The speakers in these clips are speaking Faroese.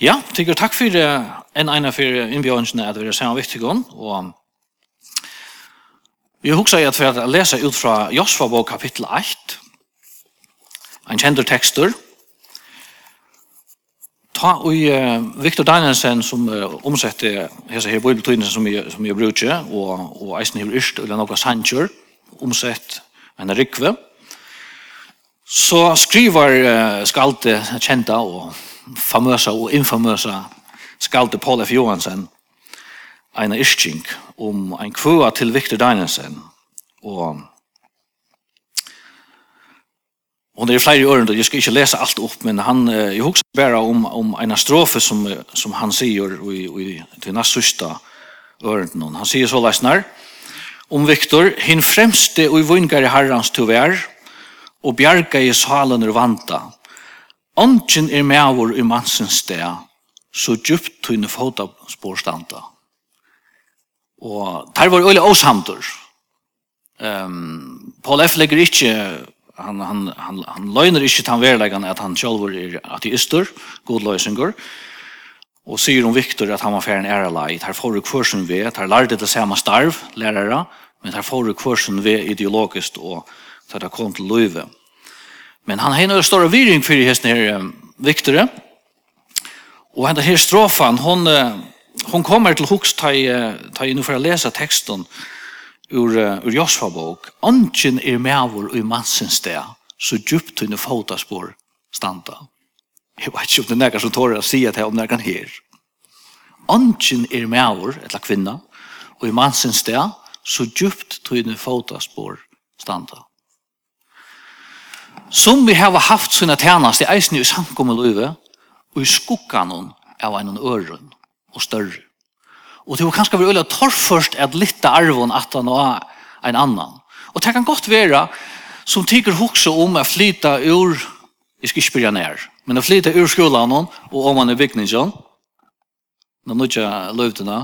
Ja, tykker takk for en ene for innbjørnsene at vi er sammen viktig om, og jeg husker at for å lese ut fra Josva bok kapittel 8, en kjender tekster, ta og uh, Victor Danielsen som uh, omsetter hese her bibeltøyene som jeg, som jeg bruker, og, og eisen her yrst, eller noe sanger, omsett en rikve, så skriver uh, skalte kjenta og famösa och infamösa skalte Paul F. Johansen en ischink om en kvöa till Victor Dinesen og Og det er flere åren, jag ska inte läsa alt opp, men han, jeg husker bara om, om en strofe som, som han säger i, i, till nästa sista åren. Han säger så läsnar, om Viktor, hin fremste og vungare herrans tyvärr, og bjarga i salen er vanta, Ongen er med i mansens sted, så djupt tunne fota spårstanda. Og der var øyla åsamtur. Um, Paul F. legger ikkje, han, han, han, han løgner ikkje til han verleggende at han sjálfur er ateister, godløysinger, og sier om Victor at han var færen en ærelei. der får du kursen ved, der lærde det samme starv, lærere, men der får du kursen ved ideologiskt og der kom til løyve. Men han har en stor viring för hesten här Victor. Och han här strofan hon hon kommer till hooks ta ta in för att läsa texten ur ur Josfa bok. Anchen är med i mansens där så djupt i fotaspår stanta. Jag vet inte om det är någon som tar att säga det om det kan här. Anchen är med eller kvinna, och i mansens där så djupt i fotaspår stanta. Som vi har haft sina tjänast i eisen i samkommet løyve, og i skukkanon av en øren og større. Og det var kanskje vi øyla torrførst at litta arvon at han var en annan. Og det kan godt være som tykker hokse om å flyta ur, jeg skal ikke spyrja nær, men å flyta ur skolan og om han er bygningsjon, når nå ikke løyvdina,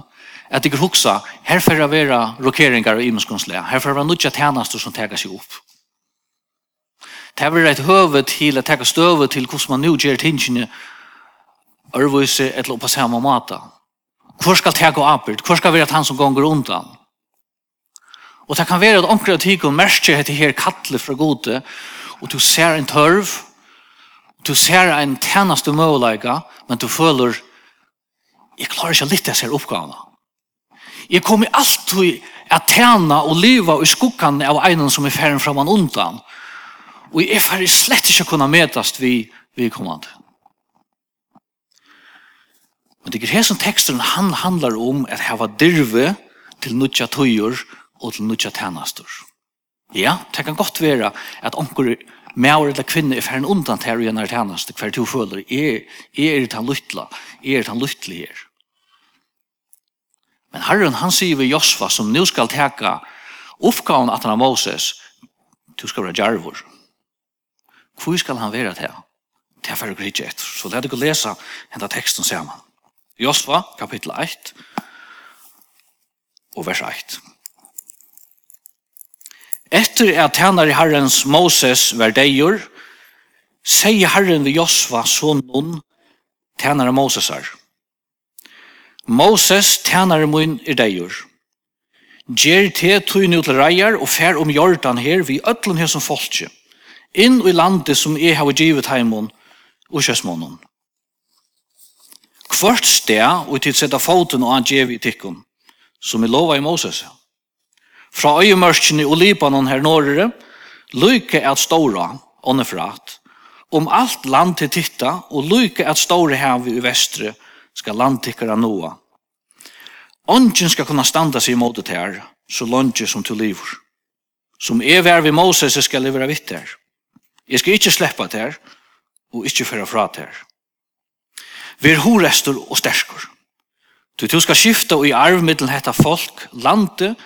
at tykker hokse, her får det være rokeringar og imenskonslega, her får det være nødja tjenester som tegas seg opp. Det var et høve til å ta støve til hvordan man nå gjør tingene ørvise et eller på samme måte. Hvor skal jeg gå oppert? Hvor skal være han som gonger undan? Og det kan være at omkring tid og merker at her kattle fra gode, og du ser en tørv, du ser en tjeneste måleika men du føler jeg klarer ikke litt jeg ser oppgavene. Jeg kommer alltid at tjene og leve i skuggan av en som er ferdig fra man undan, Og jeg er slett ikke kunne medast vi, vi kommande. Men det er her som teksten han handlar om at hava dirve til nutja tøyer og til nutja tænastor. Ja, det kan godt være at onkur mæver eller kvinne er ferdig undan til å gjøre tænast hver to føler. Er, er det han lytla? Er det han her? Men Herren han sier ved Josva som nu skal teka oppgaven at han har Moses, du skal være djarvor. Hvor skal han være til? Det er for å grikke etter. Så det er det å lese denne teksten sammen. Josva, kapittel 1, og vers 1. Etter at tjener i Herrens Moses var deier, sier Herren ved Josva sonen tjener Moses er. Moses tjener min er deier. Gjer te tøyne ut reier og fer om jordan her vi øtlen her som folkje inn i landet som jeg har givet heimen og kjøsmånen. Kvart sted og til sette foten og angjev i tikkun, som vi lova i Moses. Fra øyemørskene og Libanon her nårere, lykke at ståra, åndefrat, om alt land til titta, og lykke at ståra hevet i vestre, skal landtikkara noa. Ongen skal kunne standa seg imot det her, så langt som til livur. Som er vær vi Moses skal levera vitt her. Jeg skal ikke slippe til her, og ikke føre fra til her. Vær horester og stersker. Du, du skal skifta og i arv middelen hetta folk, landet,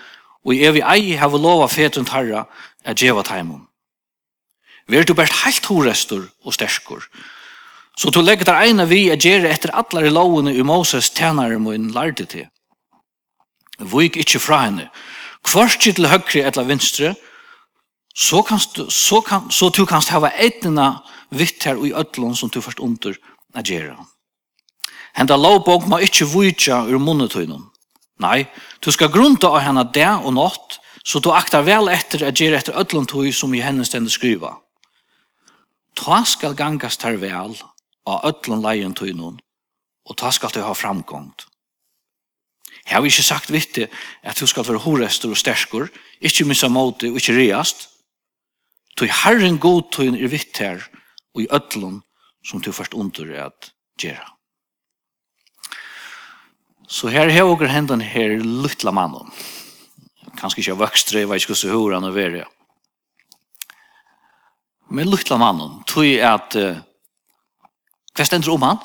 og i evig ei hava lova fetun harra at djeva taimum. er du bært heilt horester og stersker. Så du legger der eina vi at gjere etter allar i lovene i Moses tænare moin lærte til. Vik ikkje fra henne, kvarskje til høgri etla vinstre, så, kanst, så, kan, så du kanst hava etnina vitt her i ötlån som du først under at gjøre. Henda lovbog må ikkje vujtja ur munnetøynum. Nei, du skal grunta av henne det og nått, så du aktar vel etter at gjøre etter ötlån tøy som i henne stendet skriva. Ta skal gangast her vel av ötlån leien tøynum, og ta skal du ha framgångt. Jeg har ikke sagt vittig at du skal være horester og sterskur, ikke missa måte og ikke reast, Tøy Herren god tøyn er vitt her og i ødlun som du først under at gjerra. Så her er vi hendan her luttla mannen. Kanskje ikke vokstre, jeg vet ikke hvordan hur han er veri. Men luttla mannen, tøy at uh, hva stendur om han?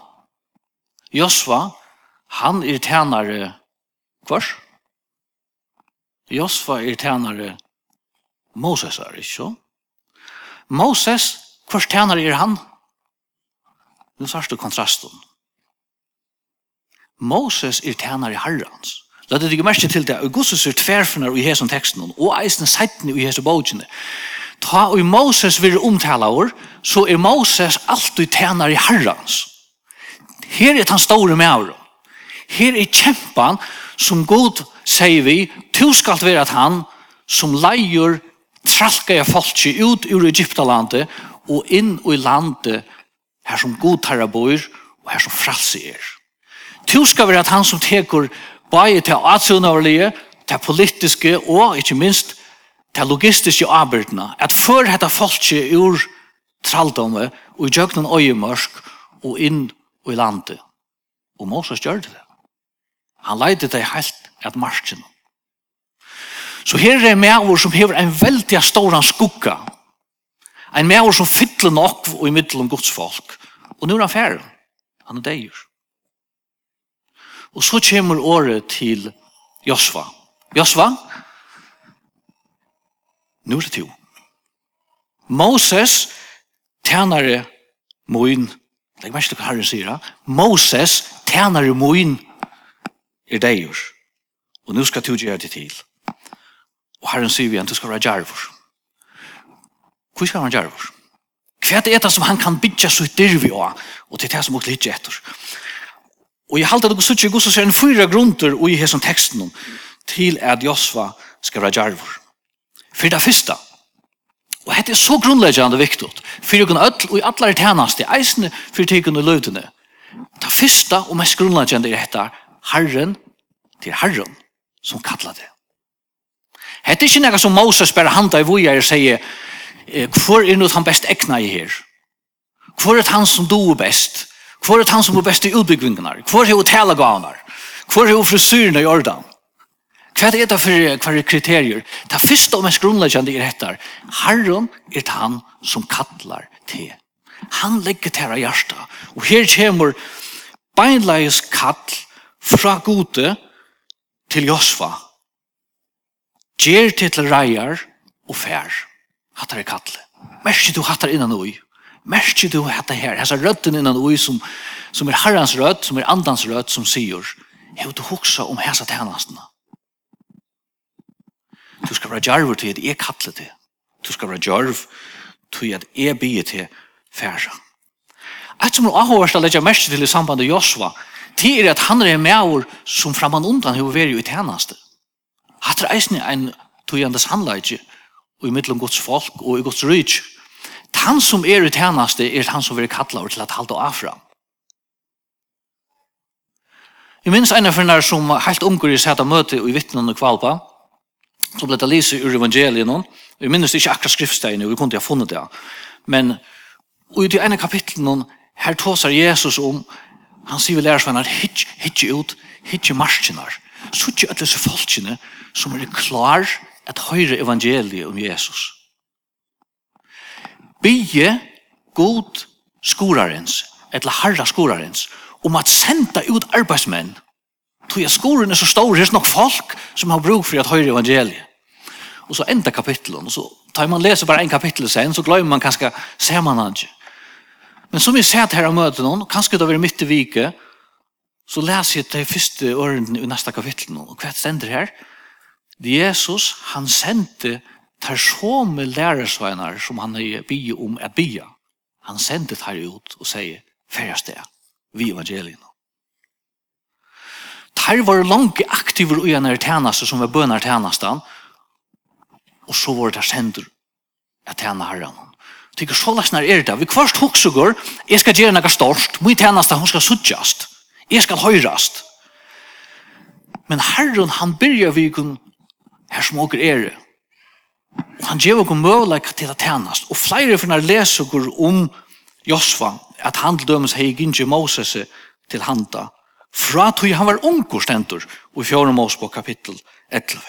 Josva, han er tænare kvars. Josva er tænare Moses er ikke sånn. Moses, hvers tænare er han? Nu sørst du kontrasten. Moses er tænare herrens. La det ikke merke til det. Augustus er tverfner i hesen teksten, og eisne seitene i hesen bogene. Ta og Moses vil omtale over, så er Moses alltid tænare herrens. Her er han store med over. Her er kjempan som god sier vi, to skal være at han som leier tralka jeg folk ut ur Egyptalandet og inn i landet her som god tarra bor og her som fralse er. Tu skal være at han som teker bare til atsunnaverlige, til politiske og ikke minst til logistiske arbeidene, at før dette folket ur traldomme og i djøgnen øyemørsk og inn i landet. Og Moses gjør det. Han leide det helt at marsjen. Så her er meavur som hever en veldig stor skugga. En meavur som fyller nok og i middel om Guds folk. Og nå er han færre. Han er deir. Og så kommer året til Josva. Josva, nå er det to. Moses, tænare moin, Det er mest det Herren sier, Moses, tænare moin, er deir. Og nå skal du gjøre det til. Og herren sier vi igjen, du skal være djervor. Hvor skal han være djervor? Hva er det som han kan bytja så dyr vi av? Og det er det som måtte lytte etter. Og jeg halte det gos utsi gos ser en fyra grunter i hesson teksten om til at Josva skal være djervor. For det første, og dette er så grunnleggende viktig, for jeg kunne ødel og i alle tjeneste, eisende for tykene og løvdene. Det første og mest grunnleggende er dette, Herren til Herren som kallar det. Hette er ikke noe som Moses bare handa i vujar og sier hvor er noe han best egna i her? Hvor er han som du best? Hvor er han som er best i utbyggvingene? Hvor er hotellegavene? Hvor er frisyrene i ordan? Hva er det for hva er kriterier? Det første og mest grunnleggende er dette. Herren er han som kattler til. Han legger til av hjertet. Og her kommer beinleis kall fra gode til Josfa Gjer til reier og fær. Hattar er kattle. Mersi du hattar innan ui. Mersi du hattar her. Hessa røtten innan ui som, som er herrans rødd, som er andans rødd, som sier Hei, du hoksa om hessa tænastene. Du skal være djarver til at jeg kattle til. Du skal være djarv til at jeg bygge til færre. Et som er avhåverst å legge mest til i samband med Joshua, det er at han er en meavur som framan undan hver veri i tænaste hatt er eisne ein tujande sannleidje og i mittlom gods folk og i gods rytj. Han som er i tjeneste er han som vil kalla over til at halda av fram. Jeg minns en av henne som helt unger i sæta møte i vittnen og kvalpa, så ble det lise ur evangelien hon, jeg minns ikke akkurat skriftstein, og vi kunne ikke ha funnet det, men i det ene kapitlet hon, her tåsar Jesus om, han sier vi lærer seg, hitje, hitje ut, hitje marsjinar, så ikke alle disse folkene som er klar at høyre evangeliet om Jesus. Bygge god skorarens, eller harra skorarens, om at senda ut arbeidsmenn. Tog jeg skoren er så stor, det er nok folk som har brug for at høyre evangeliet. Og så enda kapitlet, og så tar man leser bare en kapittel sen, så glemmer man kanskje, ser man han ikke. Men som vi ser her og møter noen, kanskje det har vært midt i viket, Så leser jeg de første ørene i neste kapittel nå. Og hva stender her? Jesus, han sendte tar som lærersveinar som han er bygge om er bygge. Han sendte tar ut og sier, færre sted, vi evangelien. Tar var langt aktiver i en tjeneste som var bønner tjenesten, og så var det sender at tjene herren. Tykker så løsner er det. Vi kvarst hoksugur, jeg skal gjøre noe stort, mye tjeneste, hun skal suttjast. Jeg skal høyrast. Men Herren, han byrja vi kun her som åker er. Og han gjev okkur møvleik til at tænast. Og flere finnar les okkur om Josva, at han til dømes hei gynnsi Moses til handa. Fra tog han var ungur stendur, og i fjore Mosebok kapittel 11.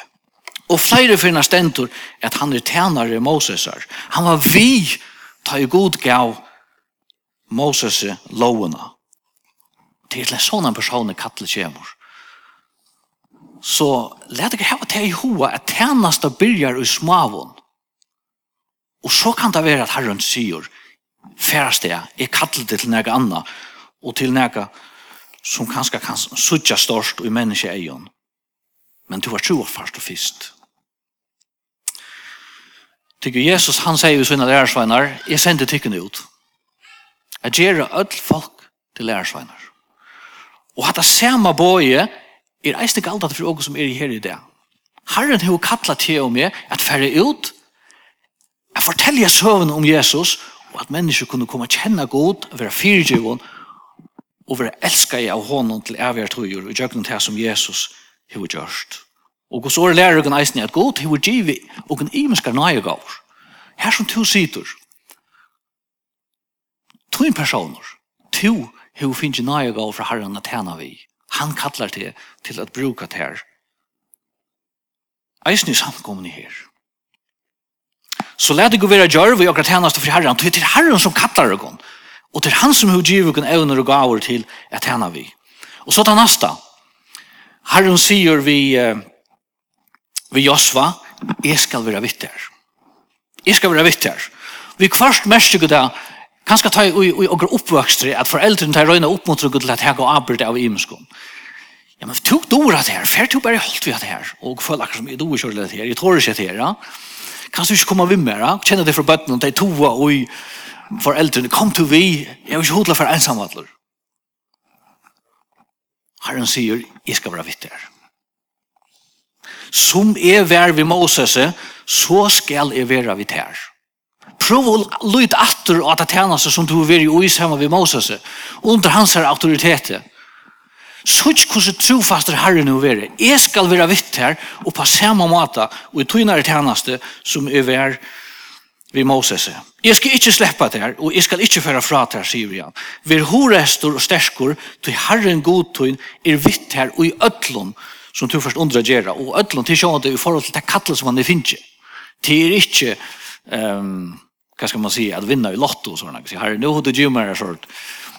Og flere finnar stendur at han er tænare Mosesar. Han var vi, ta i god gav Moses lovena til en sånn person i kattel kjemur. Så let deg hava til i hoa at tjeneste byrjar i smavun. Og så kan det være at Herren sier, færast det, jeg kattel det til nega anna, og til nega som kanskje kan sutja størst i menneske eion. Men du var tro først og fyrst. Tykker Jesus, han sier jo sina lærersveinar, jeg sender tykkene ut. Jeg gjør öll folk til lærersveinar. Og hatt det samme bøye er eisne galdat for åker som er her i det. Herren har kattlet til og med at færre ut, at fortelle søvn om Jesus, og at mennesker kunne komme kjenne god, være fyrtjøven, og være elsket av hånden til evigere tøyer, og gjøre det som Jesus har gjort. Og hos året lærer dere eisne at god har givet, og en imenskar nøye gav. Her som to sitter, to personer, to hur finns det nöje gav för herren att tjäna vi. Han kallar det till att bruka det här. Eisen är samkomna här. Så lär det gå vara gör vi och att tjänas för herren. Det är herren som kallar det. Och det är han som har givet kan evner och gav till att tjäna vi. Och så tar nästa. Herren säger vi eh, vi Josva, jag ska vara vittär. Jag ska vara vittär. Vi kvarst mest märker det Kanskje ta i og oppvøkstre at foreldrene tar røyne opp mot til at jeg går arbeid av imenskom. Ja, men tog du det her, fer tog bare holdt vi at det her, og føler akkurat som jeg dora kjører det her, jeg tror ikke det her, ja. Kanskje du ikke kommer vi mer, ja? Kjenner det fra bøttene, de toa og foreldrene, kom til vi, jeg vil ikke hodla for ensamvattler. Herren sier, jeg skal være vitt her. Som jeg vær vi Moses, så skal jeg være vitt her. Prøv å lytte atter at det tjeneste som du vil i sammen ved Moses, under hans her autoritet. Sutt hvordan trofaster herre nå være. Jeg skal være vitt her, og på samme måte, og i tøynere tjeneste som er vær ved Moses. Jeg skal ikke slippe det her, og jeg skal ikke føre fra det her, sier han. Vi er horester og stersker, til herren godtøyn er vitt her, og i øtlån som du først undrer gjøre og ødlom til sjående i forhold til det kattel som han er finner. Det er ikke um, vad ska man säga, att vinna i lotto och sådana. Så här, nu har du ju mer en sort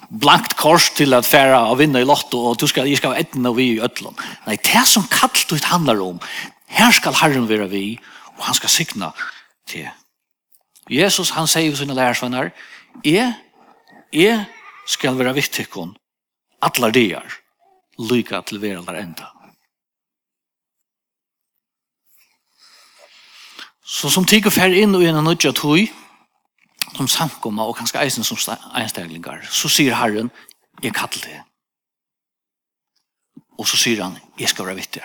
blankt kors till att färra och vinna i lotto och du ska, jag ska vara ett och vi i ötlån. Nej, det som kallt ut handlar om, här ska Herren vara vi och han ska signa till. Jesus, han säger sina lärsvänner, är, är, skal være vittikon, atlar dier, lyka til vera enda. Så som tigger fer inn og en nødja tog, som samkomma og kanskje eisen som einsteglingar, så sier Herren, jeg kallar det. Og så sier han, jeg skal være vittig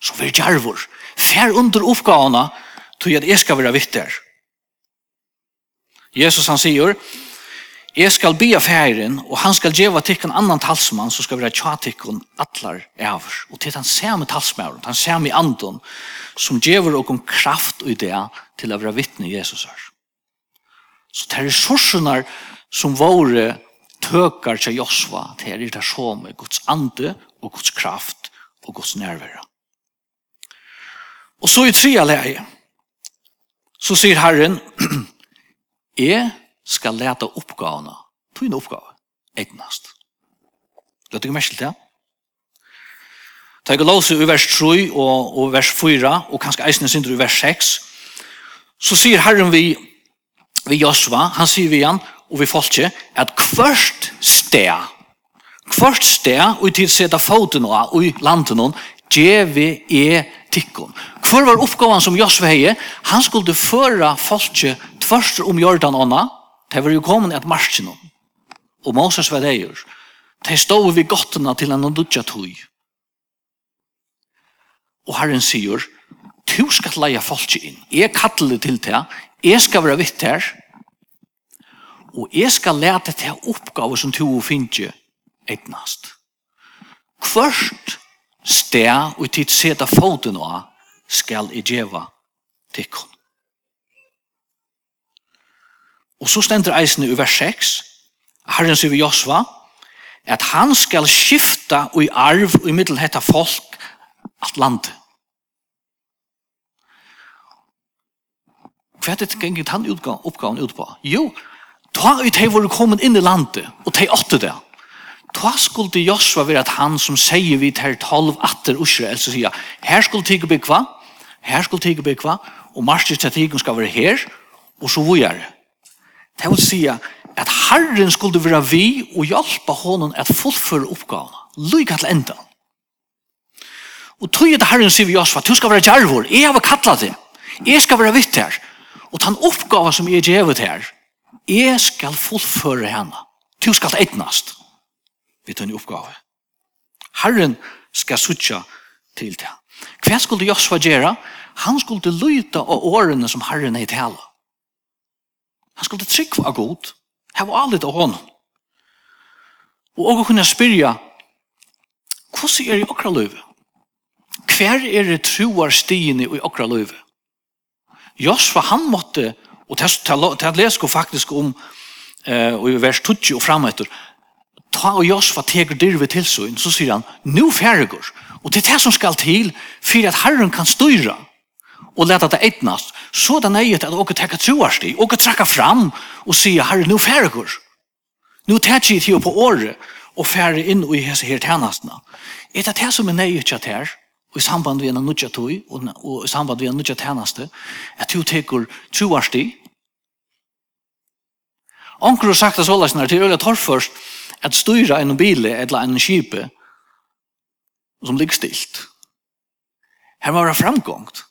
Så vi er djervor. Fer under oppgavene, tog jeg at jeg skal være vittig Jesus han sier, Jeg skal be av herren, og han skal djeva en annan talsmann, som skal være tja tikkun atlar eivr. Og til han samme talsmannen, han samme anden, som djever okon kraft og idé til å være vittne Jesus her. Så det er ressursene som våre tøker til Josva, det er det som er Guds ande og Guds kraft og Guds nærvære. Og så i trea leie, så sier Herren, jeg skal leta oppgavene, tøyne oppgave, egnast. Løt ikke merke til det? Ta ikke lov seg i vers 3 og, og vers 4, og kanskje eisende synder i vers 6, så sier Herren vi, vi Josva, han sier vi igjen, og vi folke, at kvørst sted, kvørst sted, og i tid seta foten og i landet noen, djeve er tikkon. Hvor var oppgaven som Josva heie? Han skulle føre folke tvørst om jordan ånda, det var jo kommet at marsjen om. Og Moses var det gjør. De stod vi gottene til en nødja tog. Og Herren sier, du skal leie folk inn. Jeg kattler til det. Jeg skal være vitt her. Og jeg skal lete til oppgave som du finner etnast. Kvørst sted og tid seta foten av skal jeg gjøre til kom. Og så stender eisen i vers 6, Herren sier vi Josva, at han skal skifta i arv og i middel hetta folk at land. Hva er det gengit han oppgaven ut på? Jo, ta ut hei hvor kommet inn i landet, og ta åtte det. Ta skulle Josva være at han som sier vi til tolv atter Israel, så sier, her skulle tige bygva, her skulle tige bygva, og marsjer til tige skal være her, og så hvor det. Det vil si at Herren skulle være vi og hjelpe honom at fullføre oppgavene. Lykke til enda. Og tog det Herren sier vi Josva, du skal være djervor, jeg har kattlet det. Jeg skal være vitt her. Og den oppgave som jeg gjevet her, jeg skal fullføre henne. Du skal etnast. Vi tar en oppgave. Herren skal sutja til det. Hva skulle Josva gjøre? Han skulle lyta av årene som Herren er i tale. Han skulle trykva av god, hava alit av honom. Og og kunne spyrja, hvordan er i okra løyve? Hver er det truar stigene i okra løyve? Josva, han måtte, og til lesko faktisk om, eh, og i vers 20 og framheter, ta og Josva teker til tilsyn, så sier han, nu færger, og det er det som skal til, for at Herren kan styra, og leta det etnast, så er det nøyet at dere tekka troarsti, dere trakka fram og sier, herre, nu færre Nu Nå tekker jeg til på året og færre inn i hese her tjenestene. Er det det som er nøyet til her, og i samband med en nødja tui, og i samband med en nødja tjeneste, at du tekur troarsti, Onkur har sagt det så løsner til Øyla Torfors at styra en bil eller en skipe som ligger stilt. Her var det framgångt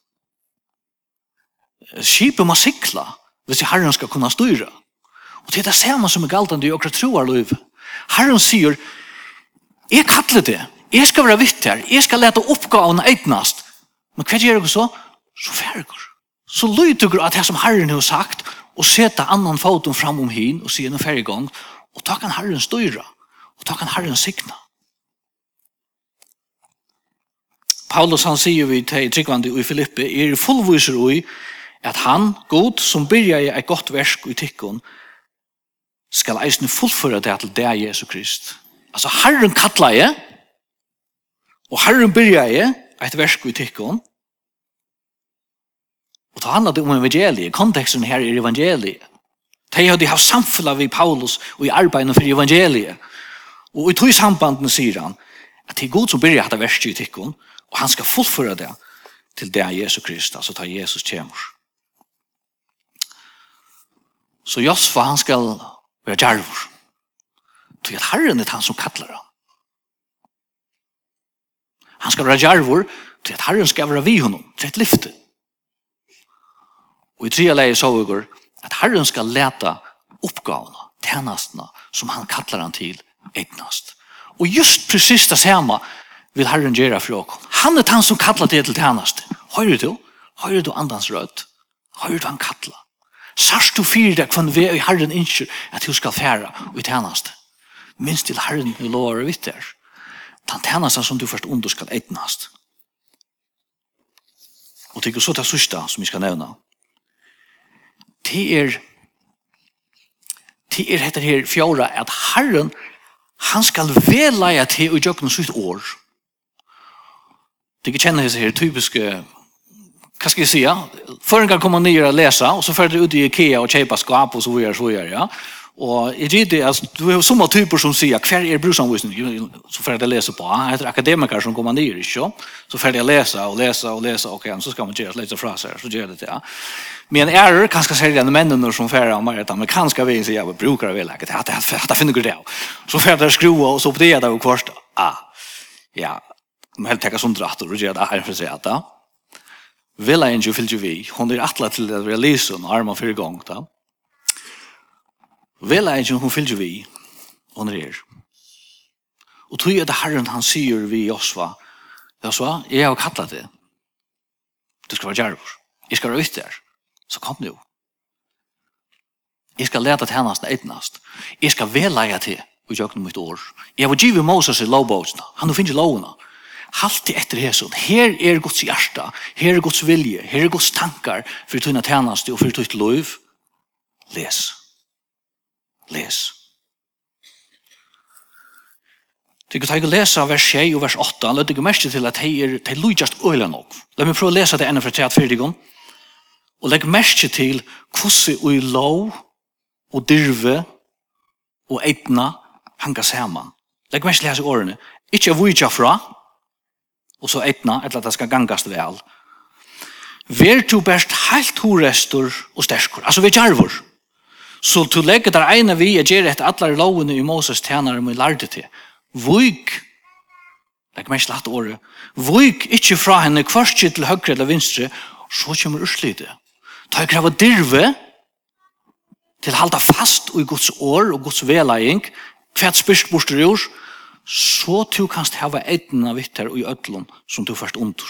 skipet må sikla hvis i herren skal kunne styre. Og det er det samme som er galtande i okra troar liv. Herren sier, jeg kattler det, jeg skal være vitt her, jeg skal lete oppgavene eitnast. Men hva gjør jeg så? Så færger. Så lyder at det som herren har sagt, og seta annan foten fram om hin og sier noen færre gang, og ta kan herren styre, og ta kan herren sikna. Paulus han sier vi til tryggvandi i Filippi, er fullviser ui, at han, god, som byrjar eit godt versk i tikkun, skal eisne fullføre det til det er Jesu Krist. Altså, Herren kattla jeg, og Herren byrja i eit versk i tikkun, og ta handla det om evangeliet, konteksten her er evangeliet. De hadde haft samfunnet vi Paulus og i arbeidet for evangeliet. Og i tog sambanden sier han at det er god som byrja eit versk i tikkun, og han skal fullføre det til det Jesu Krist, altså ta Jesus kjemur. Så Josfa han skal være djarvor. Så at Herren er han som kallar han. Han skal være djarvor til at Herren skal være vi honom, til et lyfte. Og i tredje leie så vi går at Herren skal leta oppgavene, tjenestene som han kallar han til etnast. Og just precis det samme vil Herren gjøre for oss. Han er han som kallar til til tjeneste. Høyre du? Høyre du andans rødt? Høyre du han kallar? Sørst du fyrir deg kvann vi i herren innskjør at du skal færa og i tjenast. Minst til herren du lovar og vitter. Den tjenast som du først under skal eitnast. Og det er så det sørsta som vi skal nevna. Det er det er dette her fjorda at herren han skal veleie til å gjøre noe sitt år. Det er ikke kjenner her typiske hva skal jeg si, ja? Før en gang kommer ner og läsa og så färd ut i Ikea og köpa skap og så videre, så videre, ja. Og jeg i det altså, du har sånne typer som sier, kvar er bruksanvisning så färd jeg lese på. Jag heter akademiker som kommer ner ikke? så färd jeg lese og lese og lese, ok, så skal man gjøre litt fra seg, så gjør det det, ja. Men er det kanskje særlig enn mennene som färd om att amerikanska vi så jag brukar väl att det att det finner det. Så färd jeg skruva og så på det det och kvarsta. Ah. Ja. Man helt täcka som drattor och gör det här för sig at Ja. Vela en ju fylgju vi. Hon er atla til at vi lyser og arma fyrir gong da. Vela en ju hon fylgju vi. Hon er her. Og tog er det herren han sier vi Josva. Josva, jeg har kallat det. Du skal være djervor. Jeg skal være ut der. Så kom nu. Jeg skal leta til hennast eitnast. Jeg skal vela jeg til og jøkken mitt år. Jeg var givet Moses i lovbåtsna. Han har finnet lovna. Halt etter Jesus. Her er Guds hjärta. Her er Guds vilje. Her er Guds tankar for tunna tjeneste og for tutt lov. Les. Les. Du kan ta og lesa vers 6 og vers 8. Han lødde ikke mest til at hei er til lujast øyla nok. La meg prøve å lesa det enda fra 3 4 gong. Og legg mest til kvossi og lov og dirve og eitna hanga saman. Legg mest til hans i årene. Ikke av vujja fra, og så etna, eller at det skal gangast vel. Ver to best heilt horestor og sterskur, altså vi jarvor. Så to legge der eina vi er gjør etter alle lovene i Moses tjenare må lærte til. Vøyk, det er ikke slatt året, vøyk ikkje fra henne kvarskje til høyre eller vinstre, så kommer urslite. Ta i krav dirve, til halda fast i Guds år og Guds velaing, kvært spyrst bostur jord, så du kanst hava eitna vittar i ödlun som du først undur.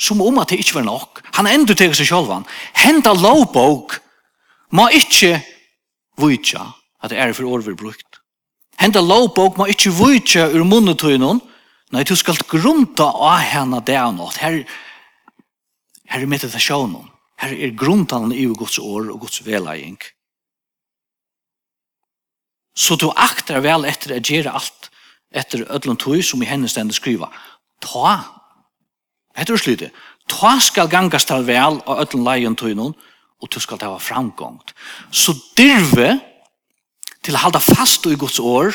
Som om at det ikkje var nok. Han endur teg seg sjálvan. Henda lovbók må ikkje vujtja at det er for årver brukt. Henda lovbók må ikkje vujtja ur munnetøynun. Nei, du skal grunta av henne det og nåt. Her, her er meditasjonen. Her er gruntan i Guds år og Guds veleging. Så du aktar vel etter å gjøre alt etter ödlun tog som i hennes stendet skriva. Ta, etter slutte ta skal gangas til vel av ödlun leien tui noen, og du skal ta framgångt. Så dirve til å halda fast i Guds år,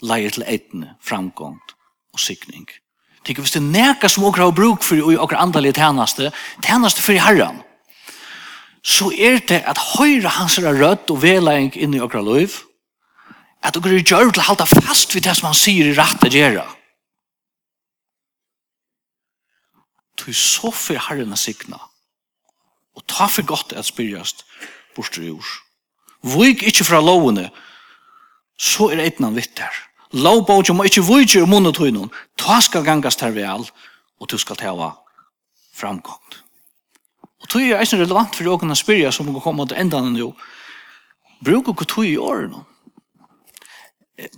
leier til eitne framgångt og sikning. Tenk hvis det neka som okra har bruk for i okra andalige tænaste, tænaste for i herran, så er det at høyre hans rødt og velæring inn i okra løyv, at dere er gjør til å halda fast vid det som han sier i rett å gjøre. Du så for herren å sikna, og ta for godt at spyrjast bort i jord. Vig ikke fra lovene, så er etnan vittar. Lovbogen må ikke vige i munnet til. Ta skal gangast her vel, og du skal teva framgångt. Og tog er eisen relevant for åkene spyrja som kommer til endan jo. Bruk og tog i årene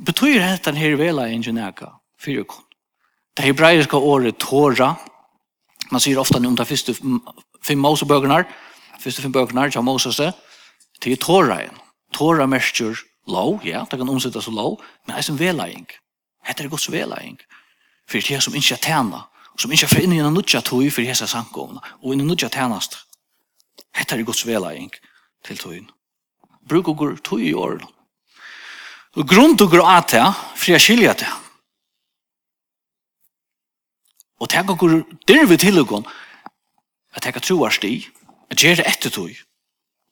betyr hentan her vela ingenjaka, fyrikon. Det hebraiska året Tora, man sier ofta om de første fem Mosebøkene, første fem bøkene av Moses, til Tora igjen. Tora merker lov, ja, det kan omsettes som lov, men det er som velaing. Hetta er gods velaing. For det er som ikke tjener, og som ikke får inn i en nødja tog for hese sankomna, og inn i nødja tjenest. Det er gods velaing til togene. Bruk og går tog i årene. Og grunn til å grå at det, for jeg skiljer det. Og tenk å gå der vi tilgående, at jeg kan tro er sti, at jeg er etter tog,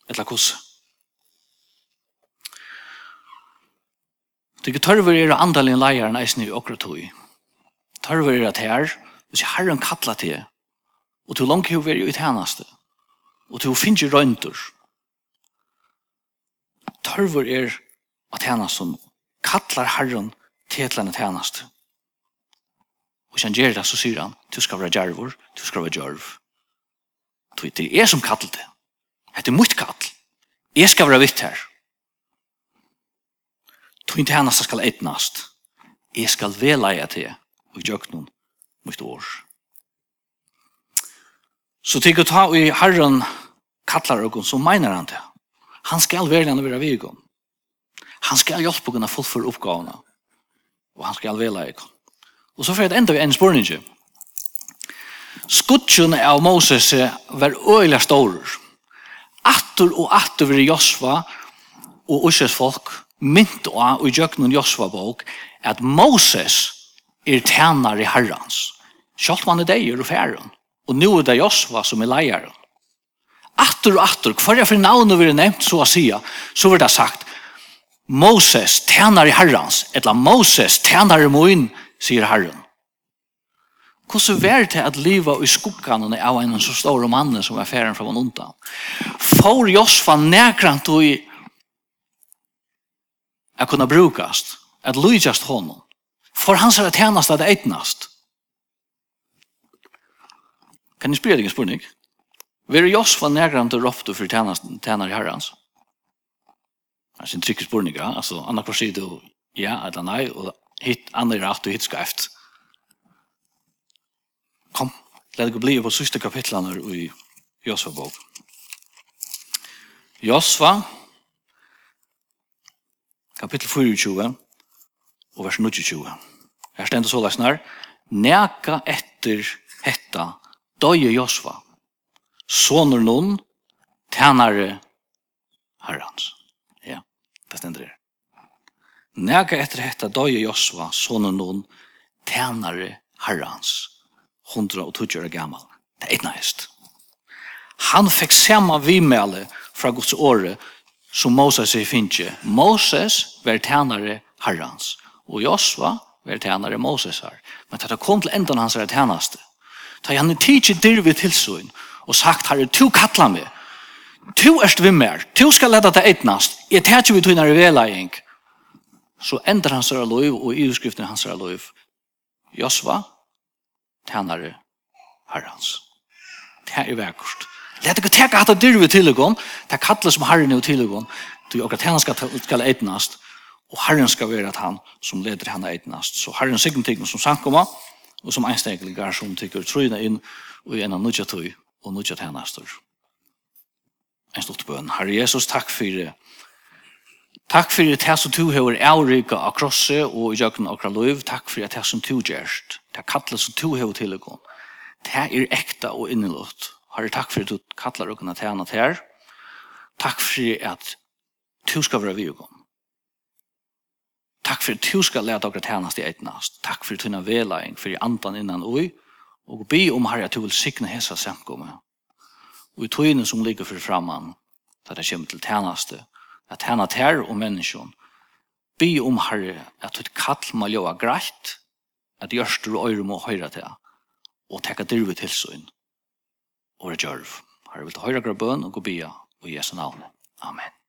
eller kosse. Det er tørver er andalen leieren eisen i okra tog. Tørver er at her, hvis jeg har en kattla til, og til langt hun er i tjeneste, og til å finne røyntur. Tørver er av som kallar Herren til et eller annet tjeneste. Og hvis han gjør det, så sier han, du skal være djervor, du skal være djerv. Det er jeg som kallar det. Det er mitt kall. Jeg skal være vitt her. Tog ikke henne skal etnast. Jeg skal veleie til og gjøre noen mitt år. Så til å ta i Herren kallar og så mener han det. Han skal være henne være vigon. Han skal hjelpe å fullføre oppgavene. Og han skal vela ikke. Og så får jeg enda en spørning. Skutsjene av Moses var øyelig store. Atter og atter vil Josva og Øsses folk mynt av i gjøknen Josva bok at Moses er i herrans. Sjalt man er deier og færen. Og nå er det Josva som er leieren. Atter og atter, hver jeg for navnet vil nevnt, så å si, så vil det sagt, Moses tjener i herrens, eller Moses tjener i moin, sier herren. Hvordan var det at livet i skuggene av en så stor mann som var ferden fra undan? Får Josfa nekrant og i at kunne brukast, at lydjast honom. For han ser at tjenast at eitnast. Kan ni spyrja deg en spurning? Vil Josfa nekrant og ropte for tjener i herrens? alltså en spurning, ja. Altså, andra kvar sier du ja eller og hitt hit er rätt og hit skreft. kom let det bli på sista kapitlene i Josva bok Josva kapittel 24 og vers 22. her stender så lesnar Neka etter hetta døye Josva sonur noen, tænare herrans. Det stender her. Nega etter hetta døye Josua, sonen noen, tænare herrans, hundra og tutsjøre gammal. Det er etna hest. Han fikk samme vimele fra Guds åre som Moses i finnje. Moses var tænare herrans, og Josua var tænare Moses her. Men det kom til endan hans er tænaste. Da han er tidsi dirvi tilsyn og sagt, herre, tu kattla meg, Tu erst vimmer, tu skal leta det etnast, jeg tætju vi tunar i velaing. Så endar hans er loiv, og i utskriften hans er loiv. Josva, tænare herrans. Det er vekkert. Let ikke teka hatt av dyrve tillegån, det er kallet som herren er tillegån, du akkurat tænan skal, skal etnast, og herren skal være at han som leder henne etnast. Så herren sikker ting som sankoma, og som einsteglingar som tykker trøyna inn, og gjennom nudja tøy, og nudja tænastur en stort bøn. Herre Jesus, takk for Takk for det som du har avrika av krosset og i jøkken av kraløyv. Takk for det som du gjerst. Det kallet som du har tilgått. Det er ekta og innelått. Herre, takk for at du kallar og kunne tjene til her. Takk for at du skal være vidgående. Takk for at du skal lete dere tjenest i etnast. Takk for at du har vedlegg for andan innan ui. Og be om herre at du vil sikne hessa samkommet og i tøyene som ligger for framman, da det kommer til tjeneste, at tjena tær og menneskjon, be om herre at du kall må ljøa greit, at gjørst og øyre må høyre til, og teka dyrve til søgn, og det gjør. Herre vil ta høyre grabøn og gå bia, og Jesu navn. Amen.